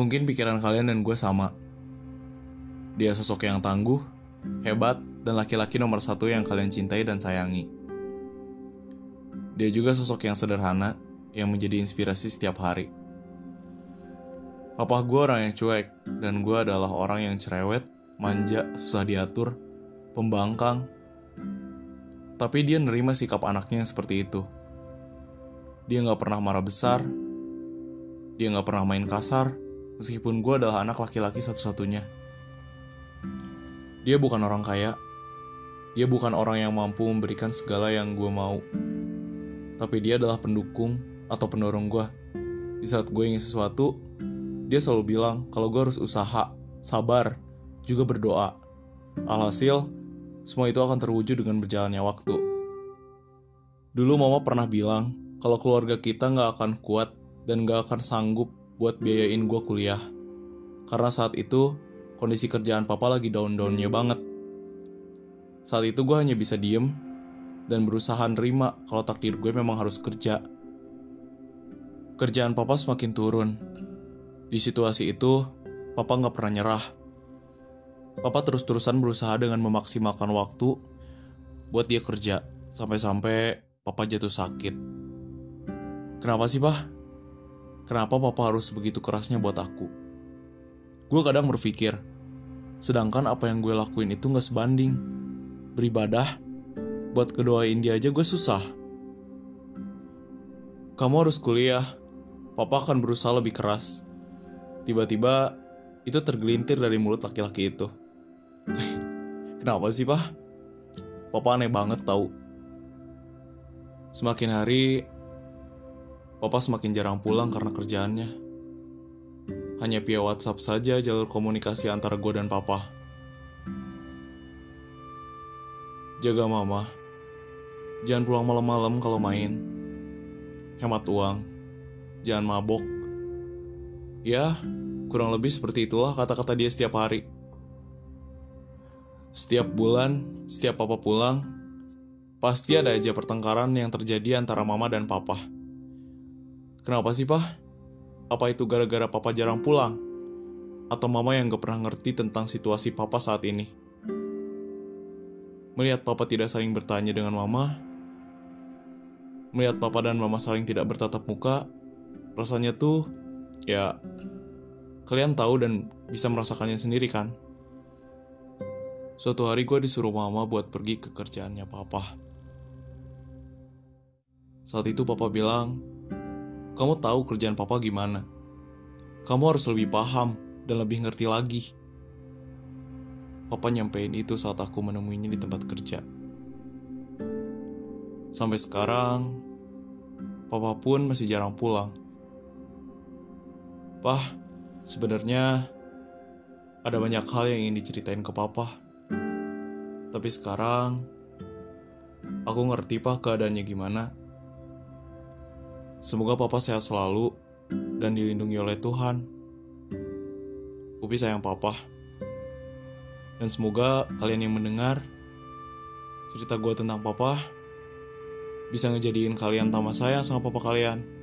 Mungkin pikiran kalian dan gue sama. Dia sosok yang tangguh, hebat, dan laki-laki nomor satu yang kalian cintai dan sayangi. Dia juga sosok yang sederhana, yang menjadi inspirasi setiap hari. Papa gue orang yang cuek, dan gue adalah orang yang cerewet, manja, susah diatur, pembangkang. Tapi dia nerima sikap anaknya seperti itu. Dia gak pernah marah besar, dia gak pernah main kasar, meskipun gue adalah anak laki-laki satu-satunya. Dia bukan orang kaya, dia bukan orang yang mampu memberikan segala yang gue mau. Tapi dia adalah pendukung atau pendorong gue. Di saat gue ingin sesuatu, dia selalu bilang kalau gue harus usaha, sabar, juga berdoa. Alhasil, semua itu akan terwujud dengan berjalannya waktu. Dulu mama pernah bilang kalau keluarga kita nggak akan kuat dan gak akan sanggup buat biayain gue kuliah. Karena saat itu, kondisi kerjaan papa lagi down-downnya banget. Saat itu gue hanya bisa diem dan berusaha nerima kalau takdir gue memang harus kerja. Kerjaan papa semakin turun. Di situasi itu, papa gak pernah nyerah. Papa terus-terusan berusaha dengan memaksimalkan waktu buat dia kerja, sampai-sampai papa jatuh sakit. Kenapa sih, Pak? Kenapa papa harus begitu kerasnya buat aku? Gue kadang berpikir, sedangkan apa yang gue lakuin itu gak sebanding. Beribadah, buat kedoain dia aja gue susah. Kamu harus kuliah, papa akan berusaha lebih keras. Tiba-tiba, itu tergelintir dari mulut laki-laki itu. Kenapa sih, Pak? Papa aneh banget tau. Semakin hari, Papa semakin jarang pulang karena kerjaannya. Hanya via WhatsApp saja jalur komunikasi antara gue dan Papa. Jaga Mama. Jangan pulang malam-malam kalau main. Hemat uang. Jangan mabok. Ya, kurang lebih seperti itulah kata-kata dia setiap hari. Setiap bulan, setiap papa pulang, pasti ada aja pertengkaran yang terjadi antara mama dan papa. Kenapa sih, Pak? Apa itu gara-gara Papa jarang pulang? Atau Mama yang gak pernah ngerti tentang situasi Papa saat ini? Melihat Papa tidak saling bertanya dengan Mama, melihat Papa dan Mama saling tidak bertatap muka, rasanya tuh, ya, kalian tahu dan bisa merasakannya sendiri kan? Suatu hari gue disuruh Mama buat pergi ke kerjaannya Papa. Saat itu Papa bilang, kamu tahu kerjaan papa gimana. Kamu harus lebih paham dan lebih ngerti lagi. Papa nyampein itu saat aku menemuinya di tempat kerja. Sampai sekarang, papa pun masih jarang pulang. Pah, sebenarnya ada banyak hal yang ingin diceritain ke papa. Tapi sekarang, aku ngerti pah keadaannya gimana. Semoga papa sehat selalu dan dilindungi oleh Tuhan. Upi sayang papa. Dan semoga kalian yang mendengar cerita gue tentang papa bisa ngejadiin kalian tambah sayang sama papa kalian.